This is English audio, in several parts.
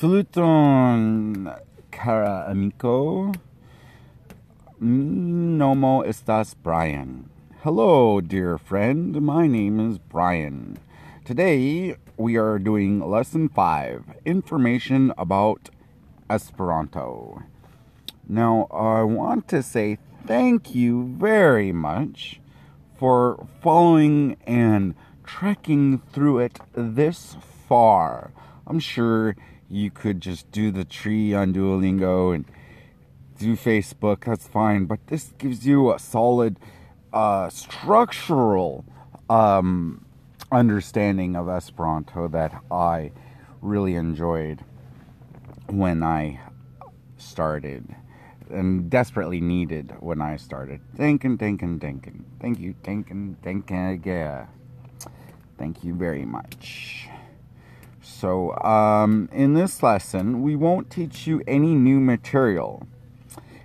Saluton, cara amico. Mi nomo estas Brian. Hello, dear friend. My name is Brian. Today we are doing lesson 5 information about Esperanto. Now, I want to say thank you very much for following and trekking through it this far. I'm sure you could just do the tree on Duolingo and do Facebook, that's fine, but this gives you a solid uh, structural um, understanding of Esperanto that I really enjoyed when I started and desperately needed when I started. Thinking, thinking, thinking. Thank you, thinking, thinking again. Thank you very much. So, um, in this lesson, we won't teach you any new material.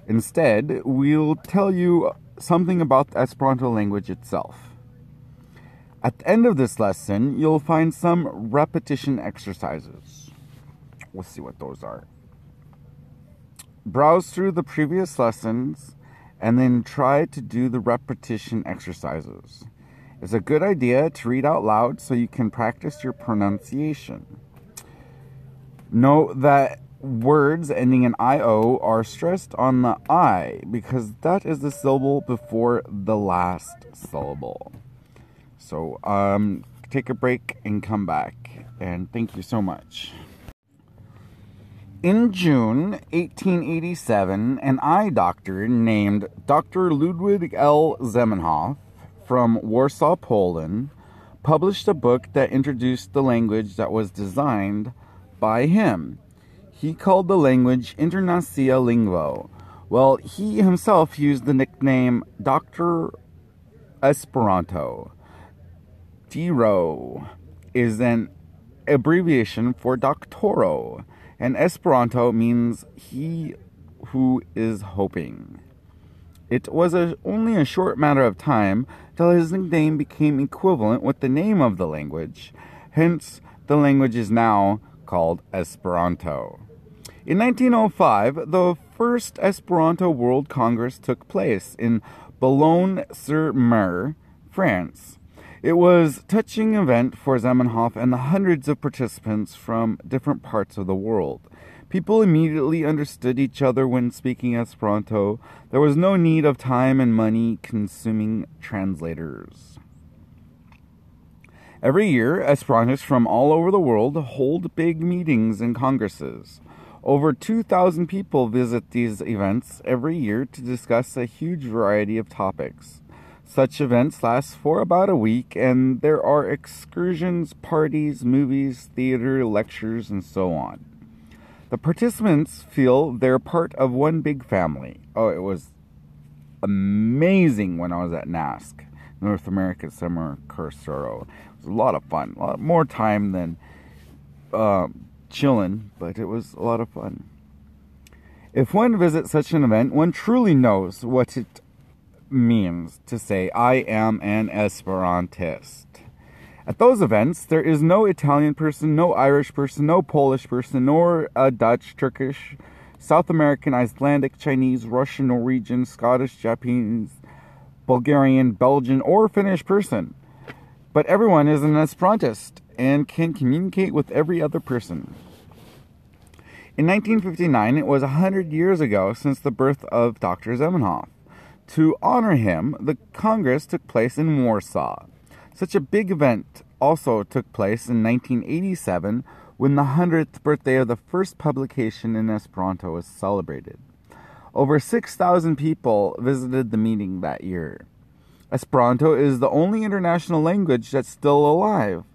Instead, we'll tell you something about the Esperanto language itself. At the end of this lesson, you'll find some repetition exercises. We'll see what those are. Browse through the previous lessons and then try to do the repetition exercises. It's a good idea to read out loud so you can practice your pronunciation. Note that words ending in IO are stressed on the I because that is the syllable before the last syllable. So, um, take a break and come back. And thank you so much. In June 1887, an eye doctor named Dr. Ludwig L. Zamenhof from Warsaw, Poland, published a book that introduced the language that was designed by him. He called the language Internacia Lingvo. Well, he himself used the nickname Dr. Esperanto. DIRO is an abbreviation for doctoro, and Esperanto means he who is hoping. It was a, only a short matter of time till his nickname became equivalent with the name of the language. Hence, the language is now called Esperanto. In 1905, the first Esperanto World Congress took place in Boulogne-sur-Mer, France. It was a touching event for Zamenhof and the hundreds of participants from different parts of the world. People immediately understood each other when speaking Esperanto. There was no need of time and money consuming translators. Every year, Esperantists from all over the world hold big meetings and congresses. Over 2,000 people visit these events every year to discuss a huge variety of topics. Such events last for about a week, and there are excursions, parties, movies, theater, lectures, and so on. The participants feel they're part of one big family. Oh, it was amazing when I was at NASK, North America Summer Kursaro. It was a lot of fun, a lot more time than uh, chilling, but it was a lot of fun. If one visits such an event, one truly knows what it means to say, I am an Esperantist. At those events, there is no Italian person, no Irish person, no Polish person, nor a Dutch, Turkish, South American, Icelandic, Chinese, Russian, Norwegian, Scottish, Japanese, Bulgarian, Belgian, or Finnish person. But everyone is an Esperantist and can communicate with every other person. In 1959, it was 100 years ago since the birth of Dr. Zamenhof. To honor him, the Congress took place in Warsaw. Such a big event also took place in 1987 when the 100th birthday of the first publication in Esperanto was celebrated. Over 6,000 people visited the meeting that year. Esperanto is the only international language that's still alive.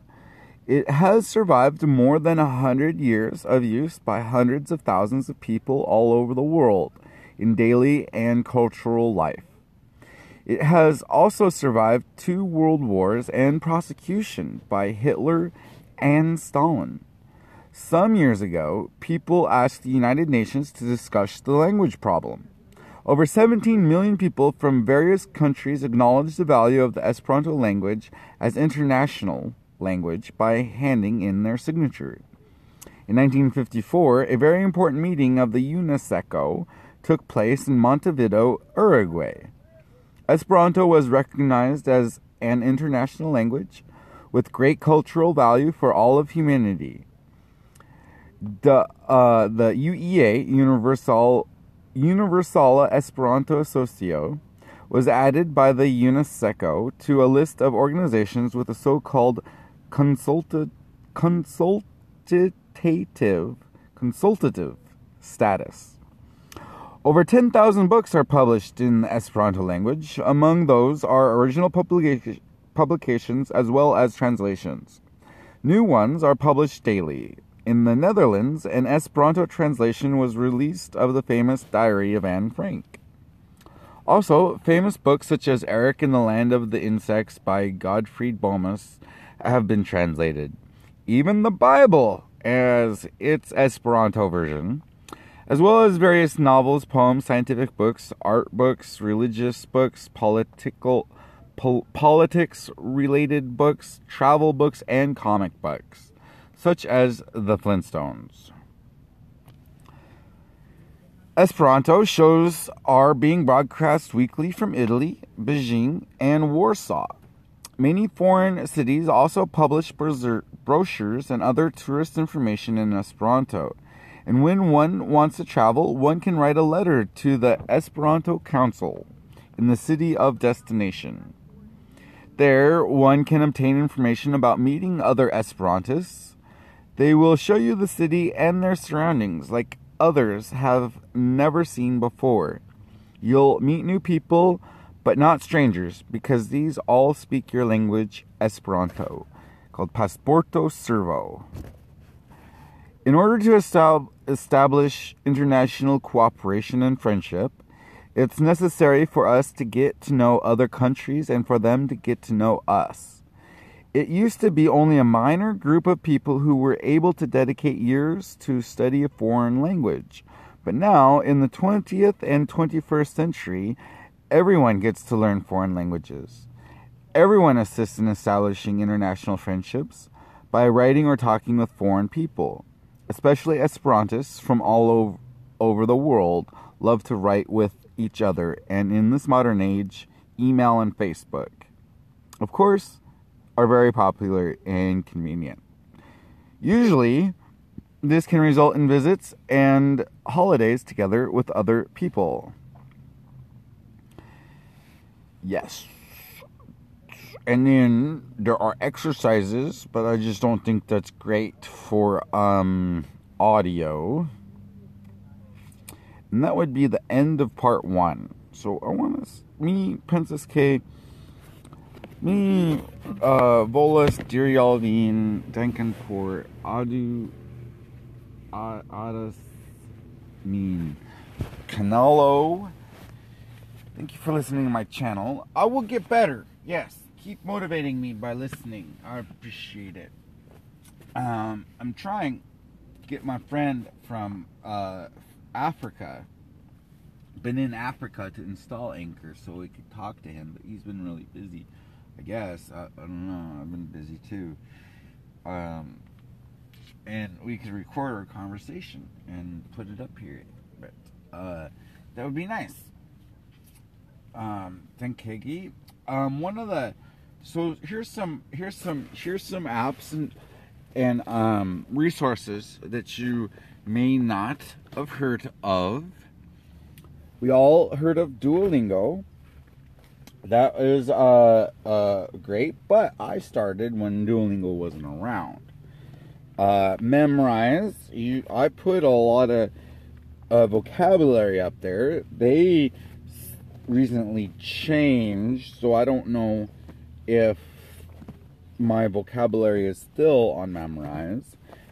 It has survived more than a hundred years of use by hundreds of thousands of people all over the world in daily and cultural life. It has also survived two world wars and prosecution by Hitler and Stalin. Some years ago, people asked the United Nations to discuss the language problem. Over 17 million people from various countries acknowledged the value of the Esperanto language as international language by handing in their signature. In 1954, a very important meeting of the UNESCO took place in Montevideo, Uruguay. Esperanto was recognized as an international language with great cultural value for all of humanity. The, uh, the UEA, Universal, Universala Esperanto Asocio, was added by the UNESCO to a list of organizations with a so called consultative, consultative, consultative status. Over 10,000 books are published in the Esperanto language. Among those are original publica- publications as well as translations. New ones are published daily. In the Netherlands, an Esperanto translation was released of the famous Diary of Anne Frank. Also, famous books such as Eric in the Land of the Insects by Godfried Bomans have been translated. Even the Bible, as its Esperanto version, as well as various novels, poems, scientific books, art books, religious books, political po- politics related books, travel books, and comic books, such as The Flintstones. Esperanto shows are being broadcast weekly from Italy, Beijing, and Warsaw. Many foreign cities also publish brochures and other tourist information in Esperanto. And when one wants to travel, one can write a letter to the Esperanto Council in the city of destination. There, one can obtain information about meeting other Esperantists. They will show you the city and their surroundings like others have never seen before. You'll meet new people, but not strangers, because these all speak your language, Esperanto, called Pasporta Servo. In order to establish international cooperation and friendship, it's necessary for us to get to know other countries and for them to get to know us. It used to be only a minor group of people who were able to dedicate years to study a foreign language. But now, in the 20th and 21st century, everyone gets to learn foreign languages. Everyone assists in establishing international friendships by writing or talking with foreign people especially Esperantists from all over the world, love to write with each other, and in this modern age, email and Facebook, of course, are very popular and convenient. Usually, this can result in visits and holidays together with other people. Yes and then there are exercises, but I just don't think that's great for um, audio. And that would be the end of part one. So I want to, me, Princess K, me, uh, Volus, Dirialdine, Denkenport, Adu, Adus, mean, Canelo. Thank you for listening to my channel. I will get better. Yes keep motivating me by listening. I appreciate it. Um, I'm trying to get my friend from uh, Africa, been in Africa to install Anchor so we could talk to him, but he's been really busy. I guess I, I don't know. I've been busy too. Um, and we could record our conversation and put it up here. But uh, that would be nice. Um, thank Kegi. Um, one of the so here's some here's some here's some apps and and um, resources that you may not have heard of. We all heard of Duolingo. That is uh, uh, great, but I started when Duolingo wasn't around. Uh, memrise. You, I put a lot of uh, vocabulary up there. They recently changed, so I don't know if my vocabulary is still on Memrise.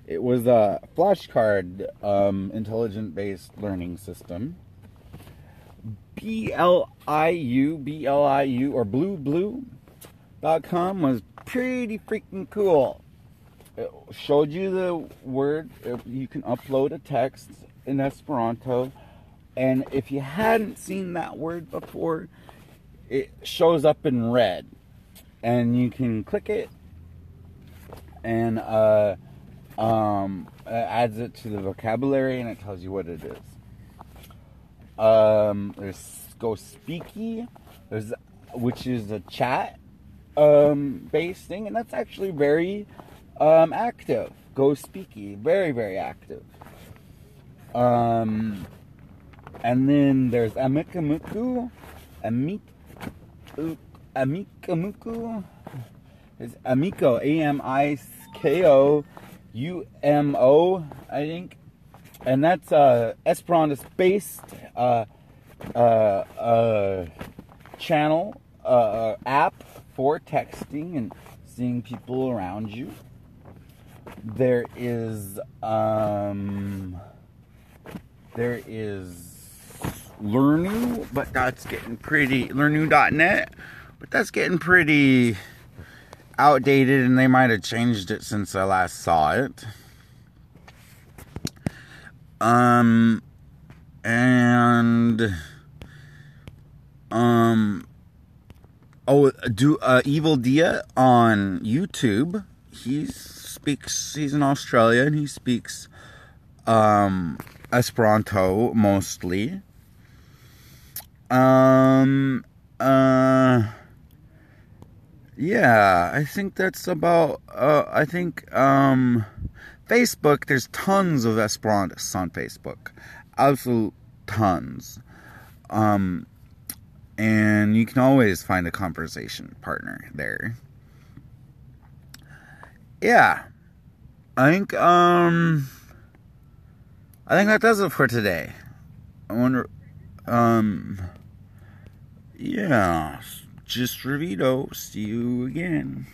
It was a flashcard um, intelligent based learning system. B L I U, B L I U, or BlueBlue.com was pretty freaking cool. It showed you the word, you can upload a text in Esperanto, and if you hadn't seen that word before, it shows up in red and you can click it and uh, Um, adds it to the vocabulary and it tells you what it is. Um, there's Go Speaky, there's which is a chat um, based thing, and that's actually very um, active. Go Speaky, very very active. Um, and then there's Amikamuku, Amik, Amikamuku, is Amico, A M I K O U M O, I think, and that's uh, Esperanto based uh, uh, uh, channel uh, uh, app for texting and seeing people around you. There is um, there is Lernu, but that's getting pretty lernu.net, but that's getting pretty outdated and they might have changed it since I last saw it. Um and um oh do uh Evildea on YouTube. He speaks he's in Australia and he speaks um Esperanto mostly. Um uh yeah, I think that's about. Uh, I think um, Facebook. There's tons of Esperantists on Facebook, absolute tons, um, and you can always find a conversation partner there. Yeah, I think um, I think that does it for today. I wonder, um, yeah. Just Revito. See you again.